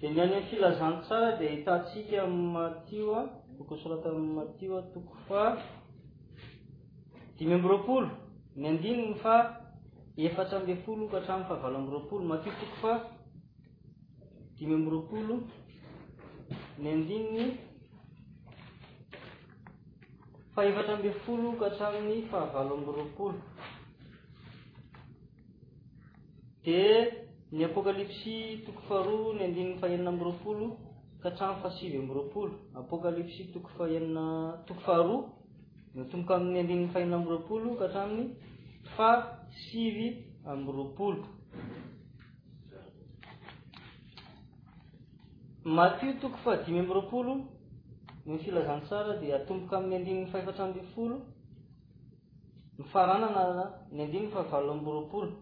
Dia ny any amin'ny filazantsara dia ahitantsika amin'ny Matio, boky nosoratan'i Matio toko faha dimy amby roapolo, ny andininy faha efatra ambin'ny folo ka hatramin'ny fahavalo amby roapolo, Matio toko faha. dimy amby roapolo ny andininy fahefatra ambin'ny folo ka hatramin'ny fahavalo amby roapolo dia ny apokalypsy toko faharoa ny andininy fahenina amby roapolo ka hatramin'ny fahasivy amby roapolo apokalypsy toko fahenina toko faharoa natomboka amin'ny andininy fahenina amby roapolo ka hatramin'ny fahasivy amby roapolo Matio toko fahadimy amby roapolo, Ny filazantsara dia atomboka amin'ny andininy fahefatra ambin'ny folo mifaranana ny andininy fahavalo amby roapolo.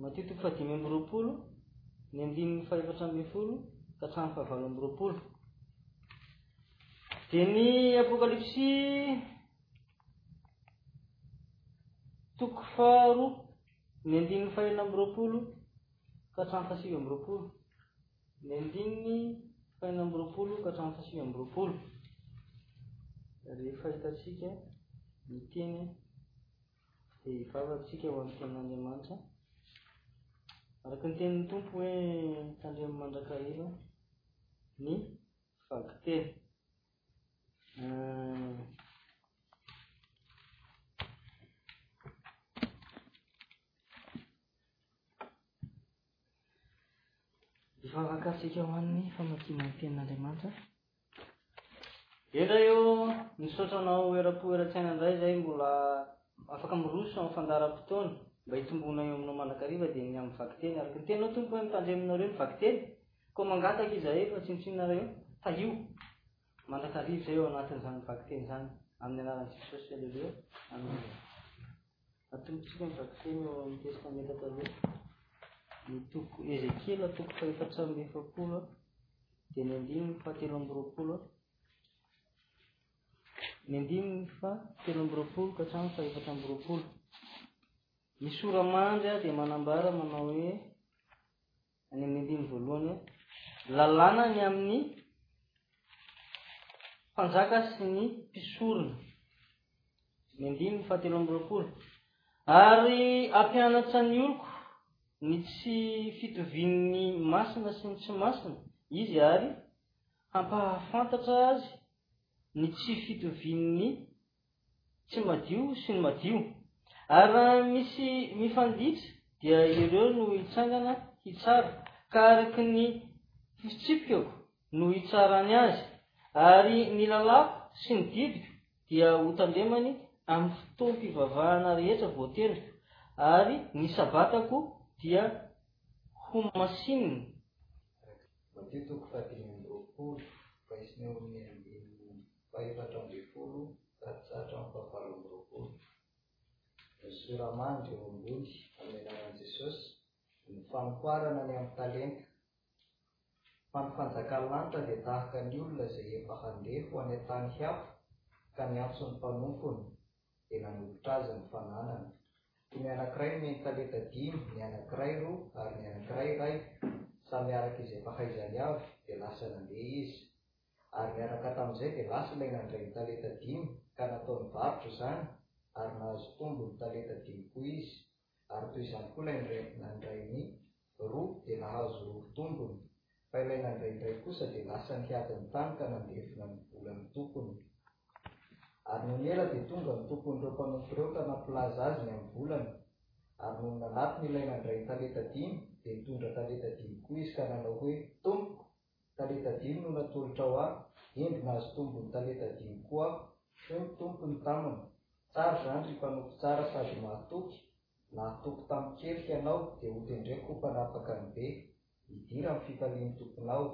Matio toko fahadimy amby roapolo, ny andininy fahefatra ambin'ny folo ka hatramin'ny fahavalo amby roapolo. Dia ny Apokalypsy toko faharoa. Ny andininy fahenina amby roapolo ka hatramin'ny fahasivy amby roapolo. Ny andininy fahenina amby roapolo ka hatramin'ny fahasivy amby roapolo. Rehefa hitantsika ny teny dia hivavakantsika ho amin'ny tenin'Andriamanitra. Araka ny tenin'ny Tompo hoe tandremo mandrakariva ny vakiteny. Hivavakatsika ho an'ny famakiana ny tenin'Andriamanitra. Ela eo, misaotra anao eram-po eran-tsaina indray izay mbola afaka miroso amin'ny fandaharam-potoana mba hitomboana eo aminao mandrakariva dia ny amin'ny vakiteny. Araka ny teninao tompo hoe mitandreminareo ny vakiteny Koa mangataka izahay efa tsinontsinonareo eo fa io mandrakariva izay eo anatin'izany vakiteny izany amin'ny anaran'i Jesosy Aleloia Amena. Atombotsika ny vakiteny eo amin'ny Testamenta Taloha. Ny toko Ezekiela toko fahefatsy amby efapolo dia ny andininy fahatelo amby roapolo ny andininy fa telo amby roapolo ka hatramin'ny fahefatra amby roapolo ny soramandry dia manambara manao hoe any amin'ny andiny voalohany hoe lalàna ny amin'ny mpanjaka sy ny mpisorona ny andininy fahatelo amby roapolo ary ampianatra ny oloko ny tsy fitovian'ny masina sy ny tsy masina izy ary hampahafantatra azy ny tsy fitovian'ny tsy madio sy ny madio. Ary raha misy mifanditra dia ireo no hitsangana hitsara, ka araka ny fitsipikako no hitsarany azy, ary ny lalàko sy ny didiko dia hotandremany amin'ny fotoam-pivavahana rehetra voatendriko, ary ny Sabatako dia ho masinina. Matio toko fahadimy amby roapolo, fa hisy ny ao amin'ny andininy fahefatra ambin'ny folo tatsatra ampa valo amby roapolo. Ny Sorama ny roa ambony amin'ny anaran'i Jesosy, ny fanoharana ny amin'ny talenta. Fa ny fanjakan'ny lanitra dia tahaka ny olona izay efa handeha ho any an-tany hafa ka niantso ny mpanompony dia nanolotra azy ny fananany. Toy ny anankiray nomeny talenta dimy, ny anankiray roa ary ny anankiray iray, samy araka izay fahaizany avy, dia lasa nandeha izy. ary niaraka tamin'izay dia lasa ilay nandray ny talenta dimy ka natao nivarotra izany ary nahazo tombony talenta dimy koa izy, ary toy izany koa ilay nandray ny roa dia nahazo roa tombony, fa ilay nandray indray kosa dia lasa niady ny tany ka nandevona ny volan'ny tompony. Ary nony ela dia tonga ny tompon'ireo mpanompo ireo ka nampilaza azy ny amin'ny volany, ary nony nanatona ilay nandray ny talenta dimy dia nitondra talenta dimy koa izy ka nanao hoe, Tompoko, Talenta dimy no natolotrao aho, hendry nahazo tombony talenta dimy koa aho. Hoy ny Tompo ny tamany, Tsara izany ry mpanompo tsara sady mahatoky, nahatoky tamin-kefy ianao dia hotendreko ho mpanapaka ny be, hidira amin'ny fifalian'ny tomponao.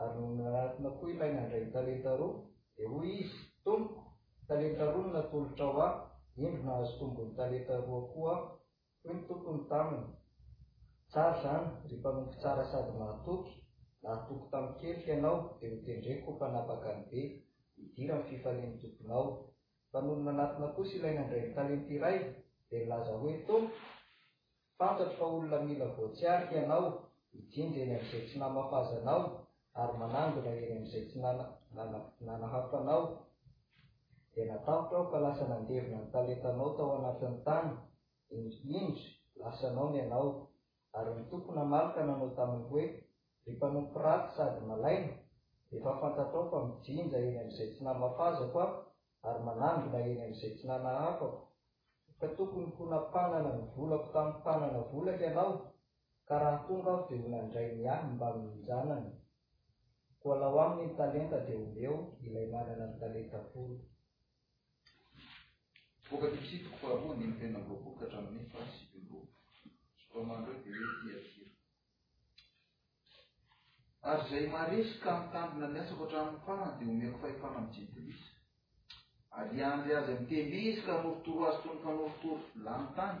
Ary nony nanatona koa ilay nandray ny talenta roa, dia hoy izy, Tompoko, talenta roa no natolotrao aho, hendry nahazo tombony talenta roa koa aho. Hoy ny tompony taminy, Tsara izany, ry mpanompo tsara sady mahatoky, nahatoky tamin'ny kely hianao, dia notendreko ho mpanapaka ny be, hidira ny fifalian'ny tomponao. Fa nony nanatona kosa ilay nandray ny talenty iray, dia nilaza hoe, Tompo, fantatro fa olona mila voatsiary hianao, hijinja eny amin'izay tsy namampazanao, ary manangona ireny izay tsy nana, nana, nanahafanao, dia natahotra aho fa lasa nandevona ny talentanao tao anatin'ny tany, indry, indry, lasanao ny anao. Ary ny Tompo namaly ka nanao tamiko hoe, Ry mpanompo ratsy sady malaina, efa fantatrao fa mijinja eny amin'izay tsy namafazako Aho, ary manangona eny amin'izay tsy nanahafako. Ka tokony ho nampanana ny volako tamin-panana volako ianao, Ka raha tonga aho dia ho nandrainy ahy mbamin'ny zanany. Koa alao aminy ny talenta dia omeo ilay manana ny talenta folo. Vokatry ny sitiko faharoa ny telo amby roapolo ka hatramin'ny faha sivy amby roapolo. Soramandrao dia hoe Tiatira. Ary izay maharesy ka mitandrina ny asako hatramin'ny farany dia omeko fahefana amin'ny Jentilisa. Ary hiandry azy amin'ny telo izy ka hanorotoro azy toy ny mpanorotoro lany tany.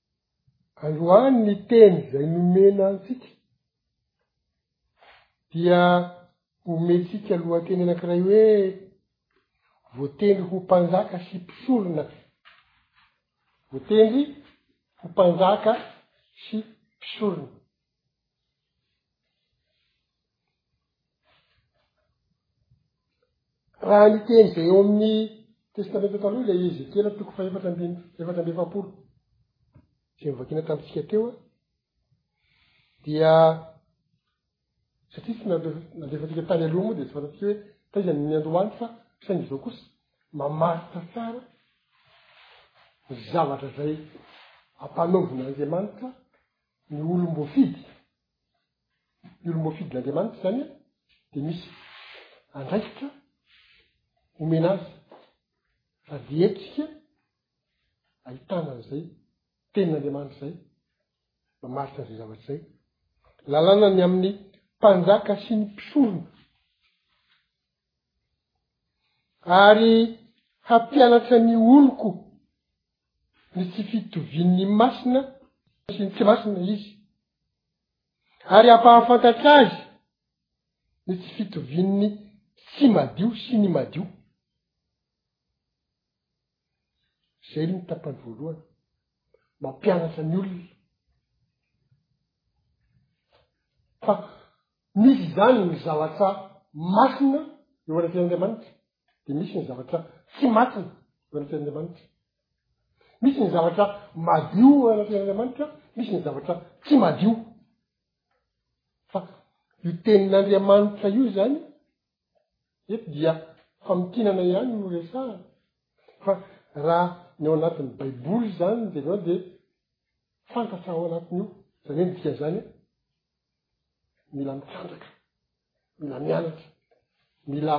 Androany ny teny izay nomena antsika dia omentsika lohateny anankiray hoe voatendry ho mpanjaka sy mpisorona. Voatendry ho mpanjaka sy mpisorona. Raha ny teny izay eo amin'ny testamenta taloha ilay Ezekiela toko fa efatra ambin'ny efatra amby efapolo izay novakiana tamintsika teo a dia satria tsy nandefantsika tany aloha moa dia tsy fantatsika hoe taiza ny ny andohany fa saingy izao kosa mamaritra tsara ny zavatra izay ampanaovina andriamanitra Ny olom-boafidy, ny olom-boafidin'Andriamanitra izany an, dia misy andraikitra omena azy. Fa dia eto isika ahitana an'izay tenin'Andriamanitra izay, mamaritra an'izay zavatra izay. Lalàna ny amin'ny mpanjaka sy ny mpisorona. Ary hampianatra ny oloko ny tsy fitovian'ny masina sy ny tsy masina izy, ary hampahafantatra azy ny tsy fitovian'ny tsy madio sy ny madio. Zay ny tapany voalohany, mampianatra ny olona. Fa misy zany ny zavatra masina eo anatrehan'Andriamanitra, Dia misy ny zavatra tsy matiny eo anaty Andriamanitra. Misy ny zavatra madio eo anaty Andriamanitra, misy ny zavatra tsy madio. Fa io tenin'Andriamanitra io zany, eto dia famintinana ihany no resahana. Fa raha ny ao anatin'ny Baiboly zany ny jereo dia fantatra ao anatin'io. Zany hoe ny dikany zany, mila mitrandraka. Mila mianatra, mila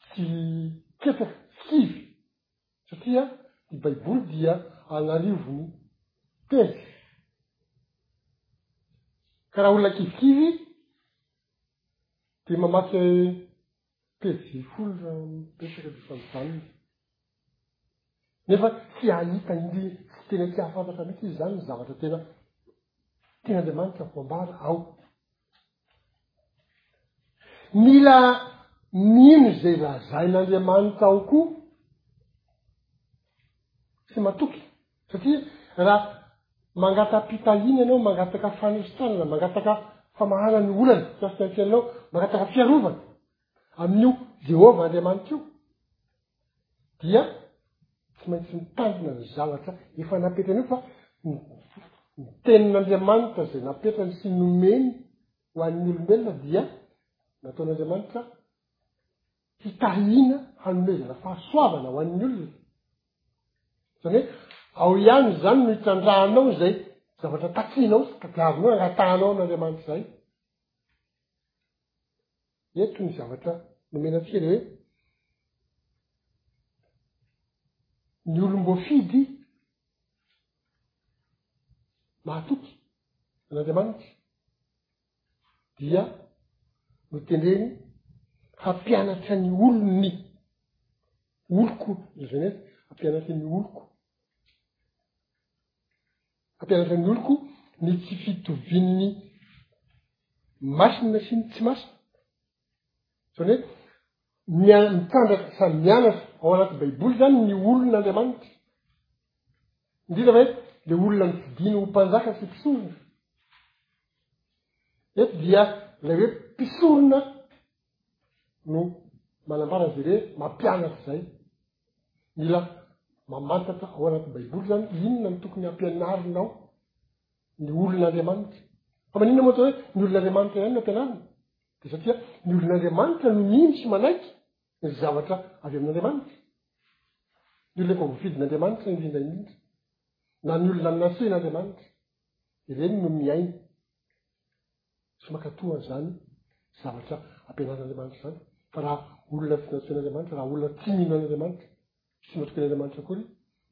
tsy ketra, tsy kivy, satria ny Baiboly dia an'arivony teny. Ka raha olona kivikivy dia mamaky Pejy vy foana raha mipetraka dia efa mijanona. Nefa tsy hahita indry, tsy tena tsy hahafantatra mihitsy izy izany ny zavatra tena tian'Andriamanitra ho ambara ao. Mila mino izay lazain'Andriamanitra ao koa sy matoky Satria raha mangata-pitahiana ianao, mangataka fanositanana, mangataka famahana ny olana tsy maintsy maintsy anao, mangataka fiarovana amin'io Jehovah Andriamanitra io, dia tsy maintsy mitandrina ny zavatra efa napetrany fa ny tenin'Andriamanitra izay napetrany sy nomeny ho an'ny olombelona dia nataon'Andriamanitra fitarihina hanomezana fahasoavana ho an'ny olona. Izany hoe ao ihany izany no hitrandrahanao izay zavatra takianao sy tadiavinao angatahanao an'Andriamanitra izay. Eto ny zavatra nomena antsika dia hoe ny olom-boafidy mahatoky an'Andriamanitra. dia notendreny hampianatra ny olony oloko ny genese hampianatra ny oloko hampianatra ny oloko ny tsy fitovian'ny masina sy ny tsy masina Zany hoe mia- mitandraka samy mianatra ao anaty baiboly zany ny olona andriamanitra indrindra va e le olona nifidiny ho mpanjaka sy mpisorona eto dia lay hoe mpisorona no manambara azy ire mampianatra izay mila mamantatra ao anaty baiboly zany inona ny tokony hampianarinao ny olona andriamanitra fa manina moa atao hoe ny olona andriamanitra ihany no ampianarina Dia satria ny olon'Andriamanitra no mino sy manaiky ny zavatra avy amin'Andriamanitra. Ny olona efa voafidin'Andriamanitra indrindra indrindra, na ny olona nasen'Andriamanitra, ireny no miaina sy makato an'izany zavatra ampianarin'Andriamanitra izany. Fa raha olona tsy nasen'Andriamanitra, raha olona tsy mino an'Andriamanitra, Tsy ohatry Andriamanitra akory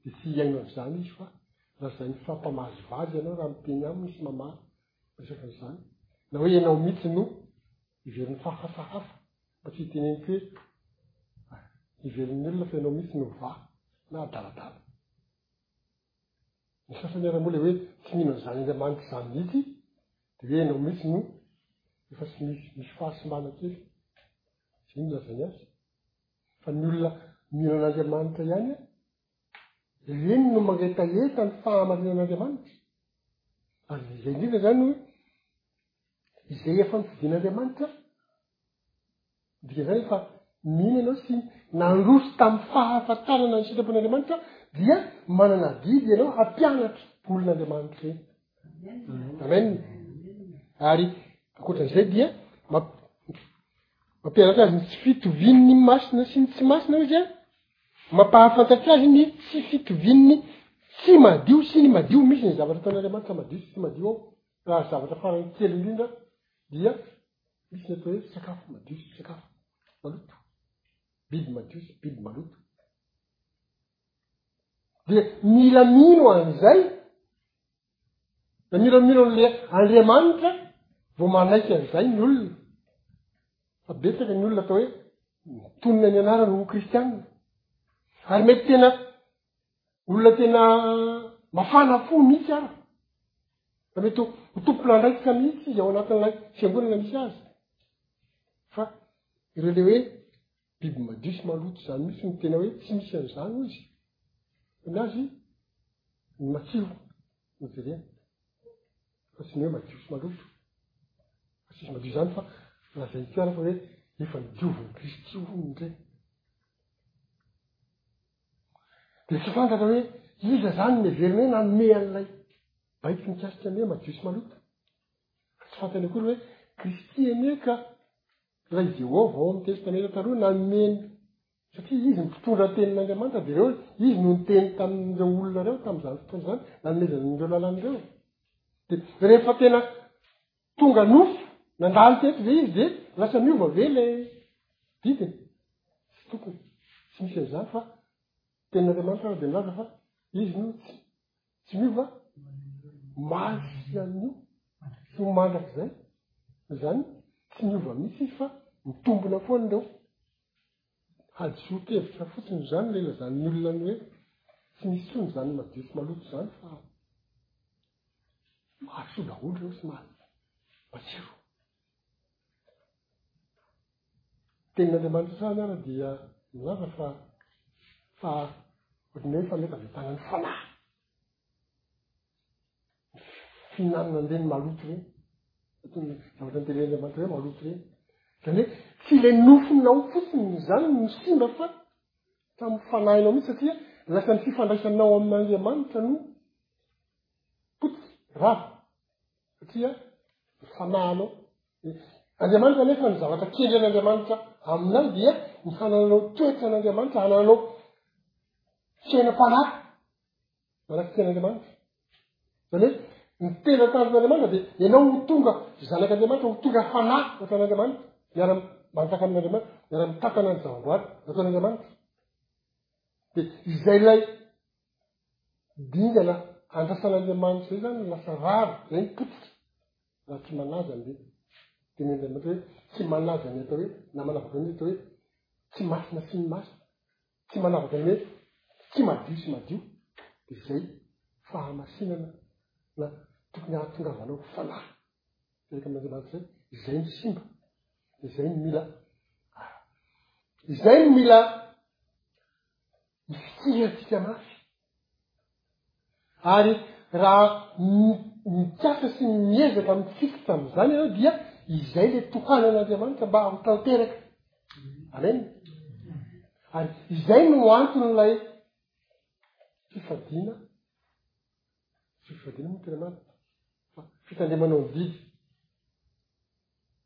dia tsy hihaino an'izany izy fa lazainy fa mpamaly valy ianao raha miteny aminy sy mamaly resaka an'izany. Na hoe ianao mihitsy no hiverin'ny fahasa hafa mba tsy hiteneniko hoe ah, hiverin'ny olona fa ianao mihitsy no va na adaladala. Ny sasany ara moa le hoe tsy mino an'izany Andriamanitra izany mihitsy dia hoe ianao mihitsy no efa tsy misy misy fahasimbana kely. Tsy mino lazainy azy. Fa ny olona mino an'Andriamanitra ihany an, ireny no mangetaheta ny fahamarinan'Andriamanitra. Ary izay indrindra izany hoe, izay efa nofidin'Andriamanitra, dika izany fa mino ianao sy nandroso tamin'ny fahafantarana ny sitrapon'Andriamanitra, dia manana didy ianao hampianatra olon'Andriamanitra ireny. Amen. Ary, ankoatra an'izay dia, Mampianatra azy ny tsy fitovian' ny masina sy ny tsy masina hoy izy an, mampahafantatra azy ny tsy fitovian' ny tsy madio sy ny madio, misy ny zavatra ataon' Andriamanitra madio sy tsy madio ao, raha zavatra farany kely indrindra dia misy ny atao hoe sakafo madio sy sakafo maloto, biby madio sy biby maloto. Dia mila mino an'izay Da miramira le Andriamanitra vao manaiky an'izay ny olona. Fa betsaka ny olona atao hoe mitonona ny anarany ho kristianina. Ary mety tena olona tena mafana fo mihitsy ary. Fa mety ho ho tompon'andraikitra mihitsy izy ao anatin'ilay fiangonana misy azy. Fa ireo le hoe Biby madio sy maloto izany mihitsy ny tena hoe tsy misy an'izany hoy izy. Fa ny azy ny matsiro no jerena. Fa tsy ny hoe madio sy maloto. Fa tsisy madio izany fa lazain'ny fiara fa hoe efa nidiovin'i Kristy ho ny reny. Dia tsy fantatra hoe iza izany ny heverina hoe nanome an'ilay baiko mikasika ny hoe madio sy maloto. Tsy fantany akory hoe Kristy anie ka Raha i Jehovah ao amin'ny Testamenta Taloha nanome ny, satria izy mpitondra tenin'Andriamanitra, dia ireo izy no niteny tamin'ireo olona ireo tamin'izany fotoana izany, nanomezany an'ireo lalana ireo. Dia rehefa tena tonga nofo, nandalo teto ve izy dia lasa miova ve ilay didiny? Tsy tokony. Tsy misy an'izany fa tenin'Andriamanitra ary dia milaza fa izy no tsy Tsy io va? Maso sy anio sy ho mandrakizay. Izany tsy miova mihitsy izy fa mitombona foana ireo. Hadisoan-kevitra fotsiny izany ilay lazan'ny olona ny hoe tsy misy intsony izany madio sy maloto izany fa mahasoa daholo ireo sy matsiro. Ny tenin'Andriamanitra hatrany ary dia milaza fa fa ohatran'ny hoe fametaventana ny fanahy. Fihinanana an'ireny maloto ireny. Ohatran'ny zavatra notenenin'Andriamanitra hoe maloto ireny. Izany hoe tsy ilay nofonao fotsiny izany no simba fa tamin'ny fanahinao mihitsy satria lasa ny fifandraisanao amin'Andriamanitra no potika, rava. Satria ny fanahinao mety. Andriamanitra nefa ny zavatra kendren'Andriamanitra aminao dia ny hanananao toetra an'Andriamanitra, hanananao fiainam-panahy manahaky ny ten'Andriamanitra. Zany hoe ny tena tanjon'Andriamanitra dia ianao ho tonga zanak'Andriamanitra, ho tonga fanahy ohatran'Andriamanitra, miara manjaka amin'Andriamanitra, miara mitantana ny zava-boary ohatran'Andriamanitra. Dia izay ilay Dingana andrasan'Andriamanitra izay izany no lasa rariny, izay ny potika. Raha tsy manaja ny teny Andriamanitra hoe tsy manaja ny atao hoe na manavaka ny atao hoe tsy masina sy ny masina, tsy manavaka ny hoe tsy madio sy madio, dia izay fahamasinana na tokony hahatongavanao ho fanahy. Teraka amin'Andriamanitra izay, izay ny simba, izay ny mila. Izay ny mila Mifikirana antsika mafy. Ary raha mikasa sy miezaka mifikitra amin'izany ianao dia izay ilay tohanan'Andriamanitra mba ho tanteraka. Amen. Ary izay no anton'ilay fifadiana Tsy fifadiana moa tena marina. Fa fitandremana ny didy.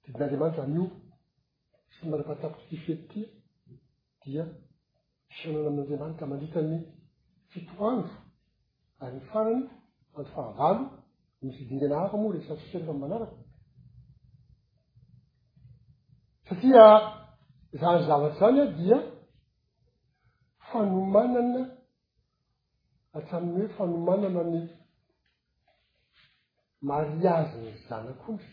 Didin'Andriamanitra anio sy ny manapatapitry ity fety ity dia fihaonana amin'Andriamanitra mandritra ny fito andro ary ny farany andro fahavalo misy dingana hafa moa rehefa fisainana amin'ny manaraka. Satria izany zavatra izany dia fanomanana Hatramin'ny hoe fanomanana ny mariazy ny zanak'ondry.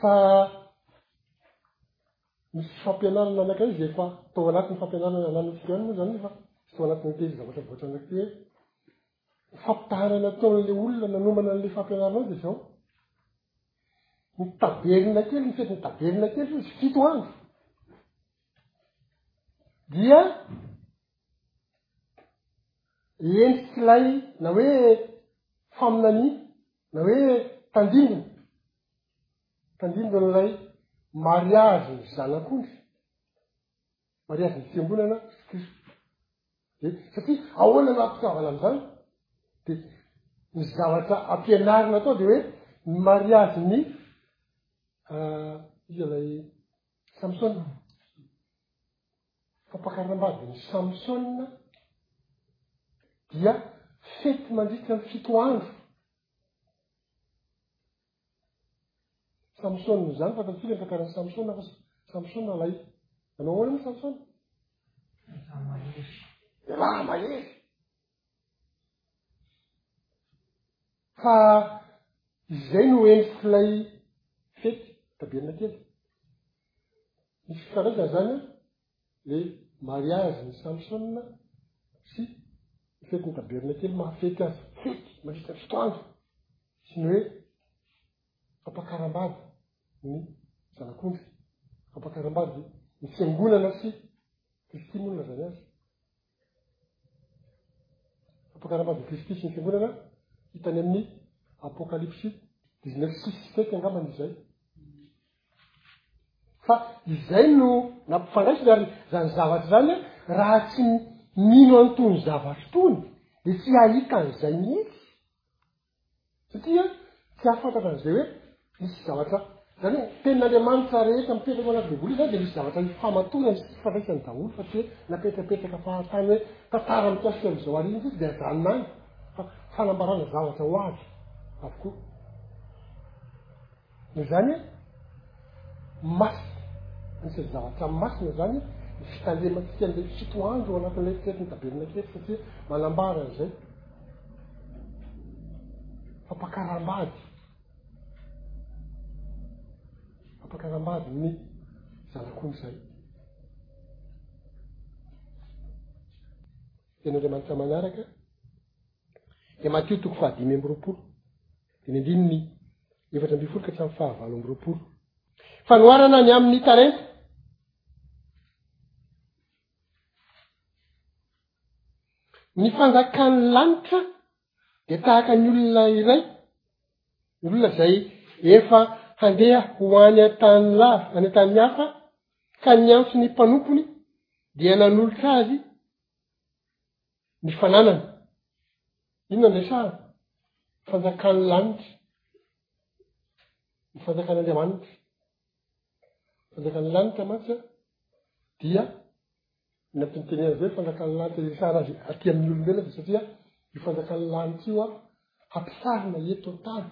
Fa misy fampianarana anakay izay efa tao anatin'ny fampianarana ananantsika any moa zany fa tsy tao anatin'ny tely zavatra voatra andraky hoe fampitahanana ataon'ilay olona nanomana an'ilay fampianarana ao dia zao. Ny tabernakely, ny fetin'ny tabernakely izy fito andro. Dia endrik'ilay na hoe faminania, na hoe tandindona, tandindona ilay mariazy ny zanak'ondry. Mariazy ny fiangonana sy Kristy. Dia satria ahoana no hampitiavana an'izany? Dia ny zavatra ampianarina atao dia hoe ny mariazy ny iza ilay Samsona. Fampakarambady ny Samsona dia fety mandritra ny fito andro. Samsona no zany fantatsika ny tantaran'i Samsona fa Samsona ilay nanao ahoana moa Samsona? Lehilahy mahery. Fa izay no endrik'ilay fety taberina kely. Misy fifandraisana zany Le mariage ny Samson sy ny fety ny tabernakely maha fety azy fety mandritra ny fito andro sy ny hoe fampakaram-bady ny zanak'ondry fampakaram-bady ny fiangonana sy kristy moa no lazany azy Fampiakaravan'i Jesoa Kristy sy ny Fiangonana hita any amin'ny Apokalypsy dix-neuf six sy sept angambany izay. Fa izay no nampifandraisiny ary izany zavatra izany raha tsy mino an'itony zavatra itony dia tsy hahita an'izay mihitsy. Satria tsy hahafantatra an'izay hoe misy zavatra, izany hoe ny tenin'Andriamanitra rehetra mipetraka ao anaty Baiboly izany dia misy zavatra ifamatorany sy ifandraisany daholo fa tsy hoe napetrapetraka fahatany hoe tantara mikasika an'izao hariva izao dia ajanona any fa fanambarana zavatra ho avy avokoa. Noho izany, masina, anisan'ny zavatra masina izany ny fitandremantsika an'ilay fito andro ao anatin'ilay fety ny tabernakely satria manambara an'izay. Fampakaram-bady. Fampakaram-bady ny zanak'ondry izay. Tenin'Andriamanitra manaraka. Dia Matio toko fahadimy amby roapolo, dia ny andininy efatra ambin'ny folo ka hatramin'ny fahavalo amby roapolo. Fanoharana ny amin'ny talenta. Ny fanjakan'ny lanitra dia tahaka ny olona iray, ny olona izay efa handeha ho any an-tany lava, any an-tan'ny hafa, ka niantso ny mpanompony dia nanolotra azy Ny fananana. Inona ny resahana? Fanjakan'ny lanitra. Ny fanjakan'Andriamanitra. Fanjakan'ny lanitra mantsy an, dia ny ampinteny azy hoe fanjakan'ny lanitra resahana azy aty amin'ny olombelona dia satria io fanjakan'ny lanitra io an, hampisarina eto an-tany.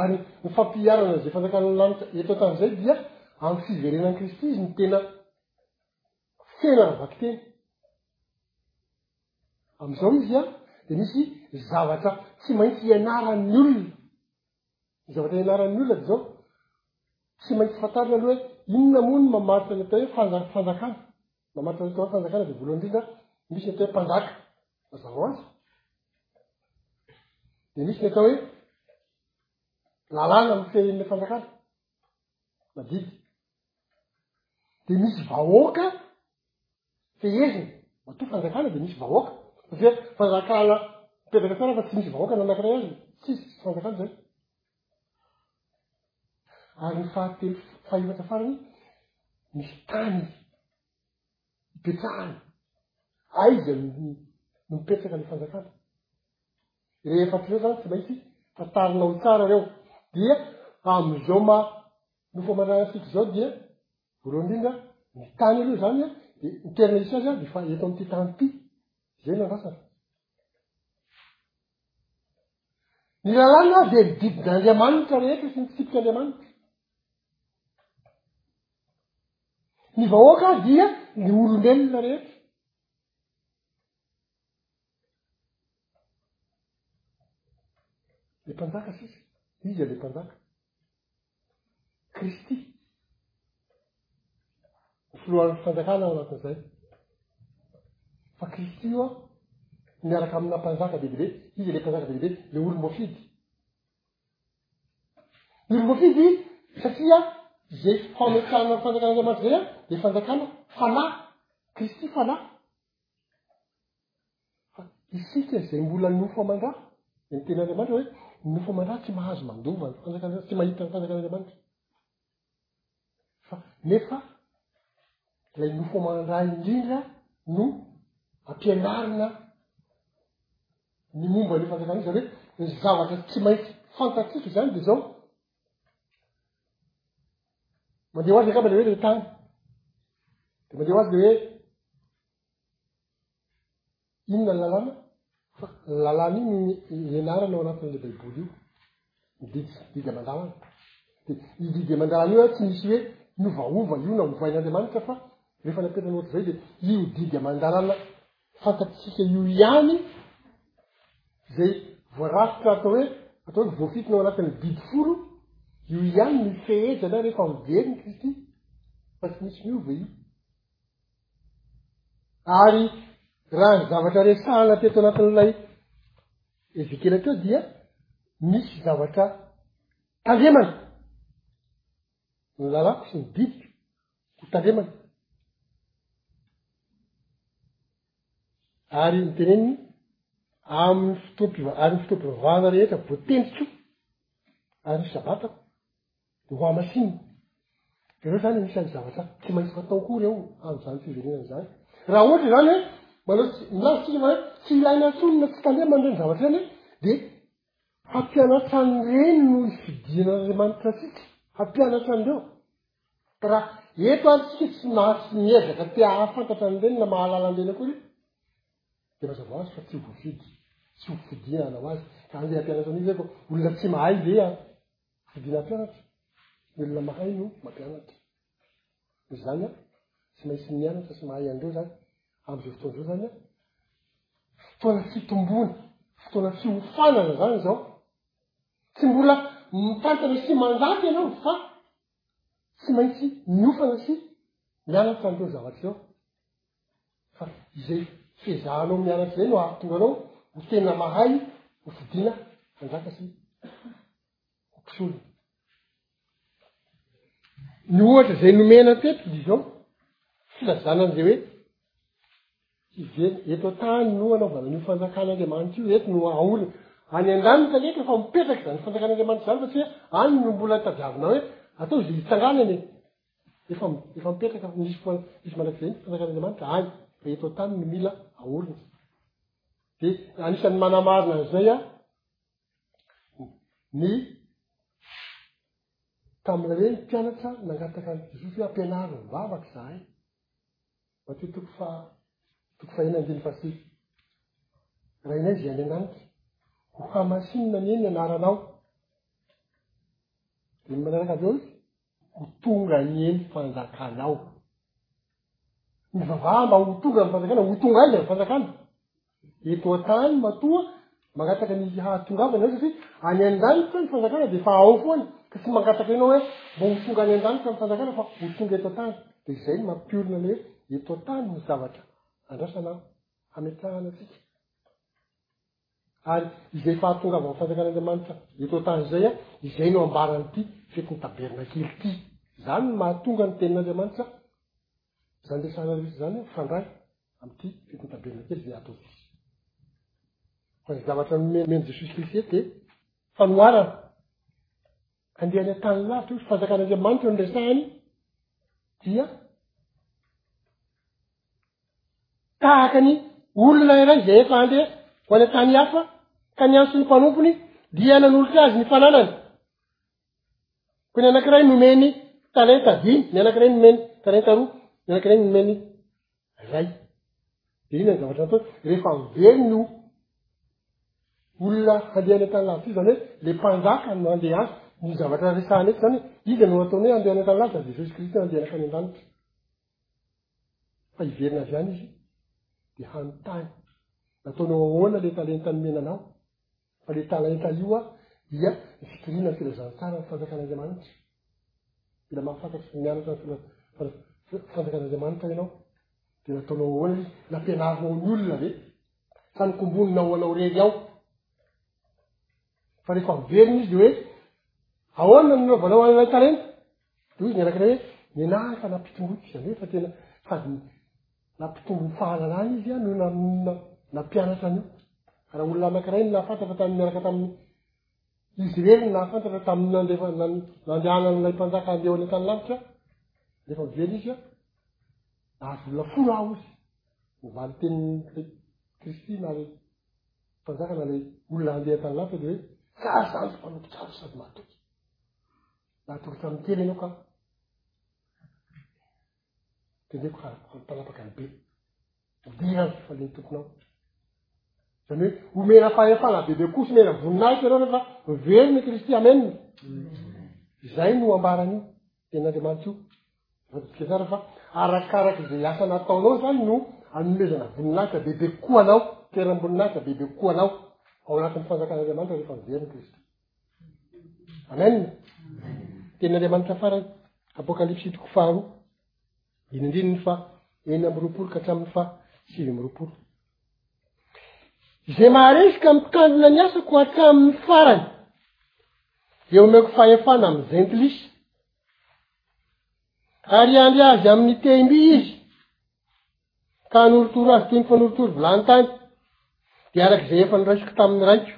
Ary ny fampiharana izay fanjakan'ny lanitra eto an-tany izay dia amin'ny fiverenan'i Kristy izy ny tena Ferany vakiteny. Amin'izao izy an, dia misy zavatra tsy maintsy hianaran'ny olona. Ny zavatra hianaran'ny olona dia izao, tsy maintsy fantarina aloha hoe inona moa ny mamaritra ny atao hoe fanja- fanjakana. Mamaritra ny atao hoe fanjakana dia voalohany indrindra, misy ny atao hoe mpanjaka. Mazava ho azy. Dia misy ny atao hoe lalàna mifehy ny fanjakana. Na didy. dia misy vahoaka feheziny, matoa fanjakana dia misy vahoaka, satria fanjakana mipetraka tsara fa tsy misy vahoaka na anankiray azy, tsisy tsy fanjakana zay. Ary ny fahatelo fahefatra farany, misy tany ipetrahany, aiza no mipetraka ny fanjakana. Rehefa hatreo zany tsy maintsy fantarinao tsara reo, dia am'izao ma Ny fomba andraisantsika izao dia, voalohany indrindra, ny tany aloha izany an, dia ny toerana hisy azy an, dia efa eto amin'ity tany ity. Izay no andrasana. Ny lalàna dia ny didin'Andriamanitra rehetra sy ny fitsipik'Andriamanitra. Ny vahoaka dia ny olombelona rehetra. Le mpanjaka sisa, iza le mpanjaka? Kristy. Ny filohan'ny fanjakana ao anatin'izay. Fa Kristy io an, miaraka amina mpanjaka be dehibe, iza le mpanjaka be dehibe? Le olom-boafidy. Ny olom-boafidy satria izay fametrahana ny fanjakan'Andriamanitra izay an, dia fanjakana fanahy. Kristy fanahy. Fa isika izay mbola nofo aman-dra, dia ny teny Andriamanitra hoe, ny nofo aman-dra tsy mahazo mandova ny fanjakan'Andriamanitra, tsy mahita ny fanjakan'Andriamanitra. Fa nefa ilay nofo aman-dra indrindra no ampianarina ny momba ny fanjakana izany hoe ny zavatra tsy maintsy fantatsika izany dia izao mandeha ho azy angamba le hoe le tany de mandeha ho azy le hoe inona ny lalàna fa lalàna iny ianarana ao anatin'le baiboly io mididy sy mididy aman-dalana de mididy aman-dalana io a tsy misy hoe novaova io na hovain'andriamanitra fa rehefa napetrany ohatr'izay de io didy aman-dalana Fantatsika io ihany izay voarafitra atao hoe atao hoe voafintina ao anatin'ny didy folo, io ihany ny fehezana rehefa mivery ny Kristy fa tsy misy miova io. Ary raha ny zavatra resahana teto anatin'ilay Ezekiela teo dia misy zavatra tandremana ny lalako sy ny didiko Hotandremana. Ary ny teneniny, amin'ny fotoam-piva, ary ny fotoam-pivavahana rehetra voatendriko, ary ny sabatako, dia ho hamasinina. Ireo zany anisan'ny zavatra tsy maintsy hatao koa reo amin'izany fiverenana izany. Raha ohatra izany hoe, manao tsy, milaza tsika fa hoe tsy ilaina intsony na tsy tandremana ireny zavatra ireny, dia Hampianatra an'ireny no hifidian'Andriamanitra antsika hampianatra an'ireo. Ka raha eto ary tsika tsy mahatsy miezaka te hahafantatra an'ireny na mahalala an'ireny akory, dia mazava ho azy fa tsy ho voafidy, tsy ho fidiana hanao azy. Ka andeha hampianatra an'io ve vao olona tsy mahay ve a? Fidiana hampianatra? Ny olona mahay no mampianatra. Koa izany an, tsy maintsy mianatra sy mahay an'ireo izany amin'izao fotoana izao izany an. Fotoana fitomboana, fotoana fiofanana izany izao. Tsy mbola mitantana sy mandaty ianao fa tsy maintsy miofana sy mianatra an'ireo zavatra izao. Fa izay fiezahanao mianatra izay no hahatonga anao ho tena mahay ho fidina hanjaka sy hoksony. Ny ohatra izay nomena teto dia izao, filazana an'izay hoe hiven eto an-tany no anaovana an'io fanjakan'Andriamanitra io, eto no aorina. Any an-danitra nety efa mipetraka izany fanjakan'Andriamanitra izany fa tsy hoe any no mbola tadiavina hoe atao izay hitsanganany e. Efa efa mipetraka misy foana misy mandrakizay ny fanjakan'Andriamanitra any fa eto an-tany no mila aorina. Dia anisan'ny manamarina an'izay a. ny tamin'ireny mpianatra nangataka an'i Jesosy hoe ampianaro ny vavaka izahay. Matio toko fa toko fahina andiny fasivy. Rainay izay any an-danitra. Ho hamasinina anie ny anaranao. Dia manaraka avy eo izy. Ho tonga anie ny fanjakanao. Mivavaha mba ho tonga ny fanjakana, ho tonga aiza ny fanjakana? Eto an-tany matoa mangataka ny hahatongavana ianao satria any an-danitra ny fanjakana dia efa ao foana ka tsy mangataka ianao hoe mba ho tonga any an-danitra ny fanjakana fa ho tonga eto an-tany. Dia izay ny mampiorina ny hoe eto an-tany ny zavatra andrasana hametrahana antsika. Ary izay fahatongavan'ny fanjakan'Andriamanitra eto an-tany izay, izay no ambaran'ity fetin'ny Tabernakely ity. Izany no mahatonga ny Tenin'Andriamanitra, izany resahana rehetra izany, mifandray amin'ity fetin'ny Tabernakely izay hatao Jiosy. Fa izay zavatra nomen'i Jesosy Kristy eto dia fanoharana. Andeha any an-tany lavitra io, fanjakan'Andriamanitra no resahany, dia tahaka ny olona iray izay efa andeha ho any an-tany hafa, ka ny antson'ny mpanompony dia nanolotra azy ny fananany. Koa ny anankiray nomeny talenta dimy, ny anankiray nomeny talenta roa, ny anankiray nomeny Ray. Dia inona ny zavatra ataony? Rehefa very ny ho olona handeha any an-tany lavitra io, izany hoe le mpanjaka no handeha any, ny zavatra resahana eto izany hoe iza no ataony hoe handeha any an-tany lavitra, Jesosy Kristy no handeha hankany an-danitra. Fa hiverina avy any izy dia hanontany. Nataonao ahoana le talenta nomena anao? Fa le talenta io a dia ny fitoriana ny filazantsara ny fanjakan'Andriamanitra. Mila mahafantatra sy mianatra ny fanjakan'Andriamanitra ianao. Dia nataonao ahoana izy? Nampianarinao ny olona ve? Sa nokomboninao ho anao rery ao? Fa rehefa miverina izy dia hoe ahoana no nanaovanao an'ilay talenta? Hoy izy ny anankiray hoe, Nianahako fa nampitomboiko, izany hoe efa tena sady nampitombo ny fahalalany izy an, no nampianatra an'io. Raha olona anankiray no nahafantatra tamin'ny niaraka tamin'ny izy irery no nahafantatra tamin'ny nandefa nandehanan'ilay mpanjaka handeha ho any an-tany lavitra, nefa miverina izy an, nahazo olona folo aho izy. Nivaly teny Kristy na ilay mpanjaka na ilay olona handeha an-tany lavitra dia hoe, ka zandriko mpanompon-tsary sady matoky. Natolotra amin'ny tena ianao ka. Tendreko fa hampanapaka ny be. Dira ny fifalian'ny tomponao. Izany hoe omena fahefana bebe kosa omena voninahitra ianao rehefa velona Kristy. Amen. Izay no ambaran'io ten'Andriamanitra io. Fantatsika tsara fa arakaraka izay asa nataonao izany no anomezana voninahitra bebe koa anao, teram-boninahitra bebe koa anao ao anatin'ny fanjakan'Andriamanitra rehefa miverina Kristy. amen teny andriamanitra farany apokalypsy toko faharoa inindriny ny fa eny amyroapolo ka hatramin'ny fa sivy amyroapolo izay maharesika mitandrina ny asako hatramin'ny farany de omeko fahefana amy jentilisa ary andry azy amin'ny tehimby izy ka hanorotoro azy toy ny fanorotoro vilany tany, dia araka izay efa noraisiko tamin'ny raiko.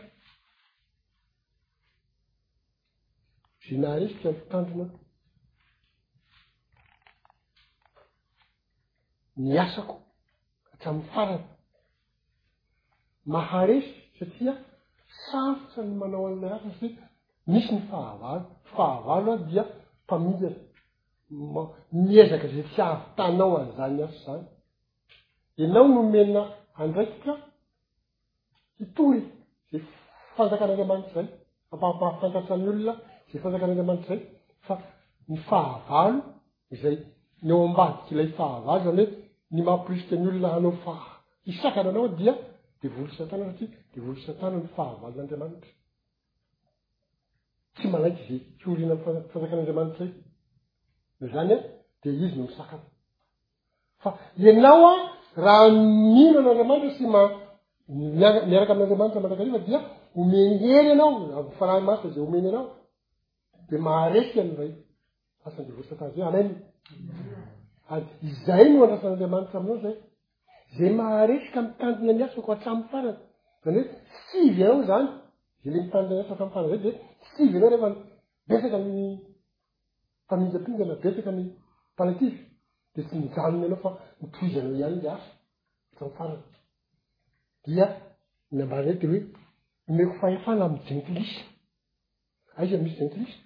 Zay naharesika ny mpitandrina aho. Ny asako hatramin'ny farany. Maharesy satria sarotra ny manao an'ilay asa satria misy ny fahavalo. Fahavalo aho dia mpamily azy. miezaka izay tsy hahavitanao an'izany azy izany. Ianao no omena andraikitra hitory izay fanjakan'Andriamanitra izay, ampahampahafantatra ny olona izay fanjakan'Andriamanitra izay, fa ny fahavalo izay ny ao ambadiky ilay fahavalo izany hoe ny mampirisika ny olona hanao fa hisakana anao dia devoly satana satria devoly satana ny fahavalon'Andriamanitra. Tsy manaiky izay horiana ny fanjakan'Andriamanitra io. Noho izany an, dia izy no misakana. Fa ianao an, raha mino an'Andriamanitra sy ma- miara- miaraka amin'Andriamanitra mandrakariva dia omeny hery ianao, amin'ny fanahy masina izay omeny anao, dia maharesy an'ilay Asa ny vosaka azy. Amen. Ary izay no andrasan'Andriamanitra aminao zay. Zay maharesy ka mitandrina ny asako hatramin'ny farany. Zany hoe tsy ivy ianao zany. Zay le mitandrina ny asako hatramin'ny farany zay de tsy ivy ianao rehefa betsaka ny mpaminjapinjana, betsaka ny mpanakivy. De tsy mijanona ianao fa mitohizanao ihany le asa hatramin'ny farany. Dia ny ambarany eto de hoe omeko fahefana amin'ny jentilisa. Aiza no misy jentilisa?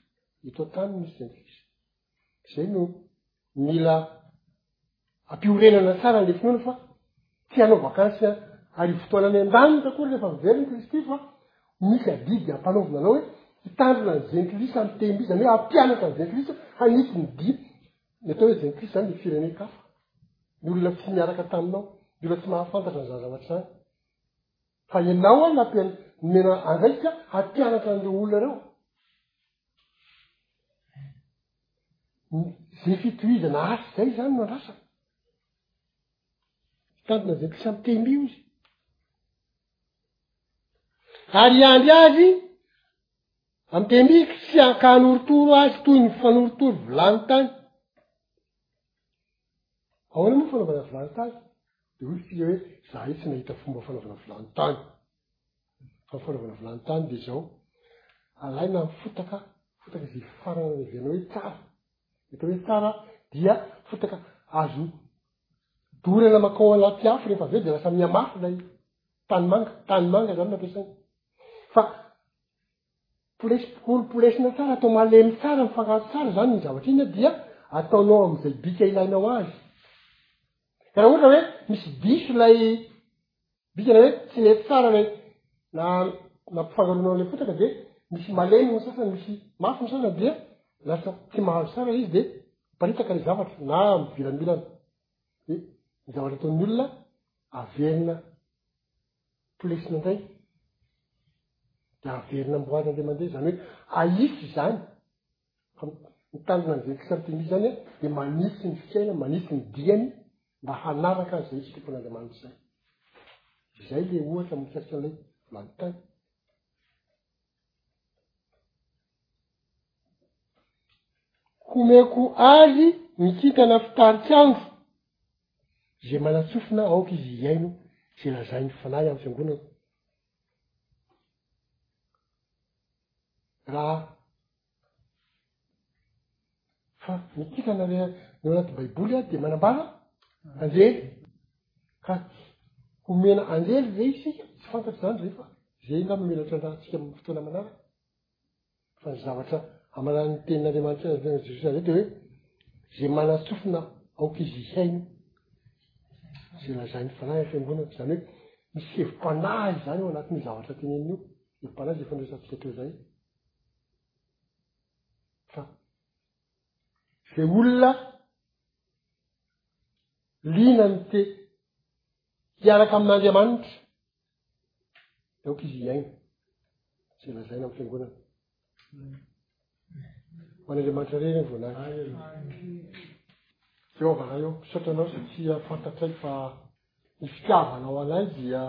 Eto an-tany no misy jentilisa. Izay no mila ampiorenana tsara an'ilay finoana fa tsy hanao vakansy arivo fotoana any an-danitra akory rehefa mivery ny Kristy fa misy adidy ampanaovina anao hoe hitandrina ny jentilisa amin'ny temby izany hoe hampianatra ny jentilisa hanitsy ny dia ny atao hoe jentilisa izany ny firenen-kafa ny olona tsy miaraka taminao ny olona tsy mahafantatra ny zany zavatra izany Fa ianao aho nampiany nomena andraikitra hampianatra an'ireo olona ireo. Izay fitohizana asa izay izany no andrasana. Hitandrina izay tsy ampy te mio izy. Ary hiandry azy amin'ny temiko sy hankanorotoro azy toy ny fanorotoro vilany tany. Ahoana moa fanaovana vilany tany? Dia hoy isika hoe zahay tsy nahita fomba fanaovana vilany tany. Fa ny fanaovana vilany tany dia izao, alaina ny fotaka, fotaka izay farana heverina hoe tsara. Ny atao hoe tsara dia fotaka azo dorana makao anaty afo rehefa avy eo dia lasa mihamafy ilay tanimanga. Tanimanga izany no ampiasaina. Fa Polesy bokolo polesina tsara atao malemy tsara mifangaro tsara zany ny zavatra iny dia ataonao am'izay bika ilainao azy raha ohatra hoe misy diso ilay bika na hoe tsy mety tsara lay na nampifangaronao an'le fotaka de misy malemy ny sasany misy mafy ny sasany dia lasa tsy mahazo tsara izy de miparitaka ny zavatra na mivilamilana Dia ny zavatra ataon'ny olona, averina plesina indray, dia averina amboarina indray mandeha. Izany hoe ahisy izany, ny tanjona an'izay krisantemy izany a, dia manitsy ny fiaina, manitsy ny diany mba hanaraka azy izay tsy tompon'Andriamanitra izay. Izay le ohatra mikasika an'ilay valintany. Homeko azy ny kintana fitarika andro, izay manatsofina aho, aoka izy hihaino izay lazain'ny Fanahy amin'ny Fiangonana. Raha Fa ny tika nale ny anaty baiboly ary dia manambara anjely ka homena anjely ve isika tsy fantatra izany rehefa zay nga mamelatra andraha tsika amin'ny fotoana manara fa ny zavatra amanan'ny tenin'andriamanitra tena jesosy anzay de hoe zay manatsofina aoka izy hihaino zay lazain'ny fanahy ny fiangonana zany hoe misy hevi-panahy zany eo anatin'ny zavatra tenenina io hevi-panahy zay fandraisantsika teo zay Fa ze olona lina ny te hiaraka amin'Andriamanitra, de aoka izy hiaina ze lazaina amin'ny fiangonana. Ho an'Andriamanitra reny ny voninahitra. Jehovah Ray ô, misaotra anao satria fantatray fa ny fitiavanao anay dia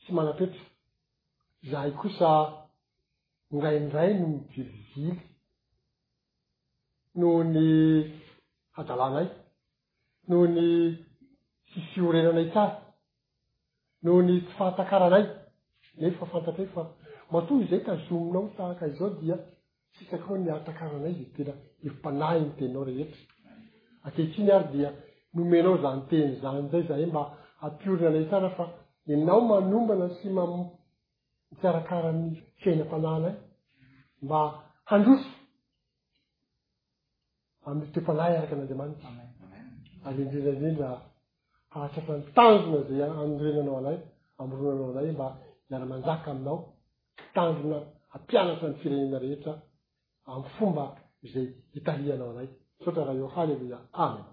tsy manam-petra. Izahay kosa indraindray no mivilivily noho ny hadalanay, noho ny tsy fiorenanay tsara, noho ny tsy fahatakaranay, nefa fantatray fa matoa izay tazominao tahaka izao dia Isika koa ny ahatakaranay izay tena efa-panahy ny teninao rehetra. Ankehitriny ary dia nomenao izany teny izany izay izahay mba hampiorina anay tsara fa ianao manombana sy mam mikarakara ny fiainam-panahinay mba handroso Amin'ny toe-panahy araka an'Andriamanitra. Ary indrindra indrindra hahatratra ny tanjona izay anorenanao anay, amoronanao anay mba hiara-manjaka aminao, mpitandrina hampianatra ny firenena rehetra amin'ny fomba izay hitarihanao anay. Misaotra Ray ô. Haleloia. Amena.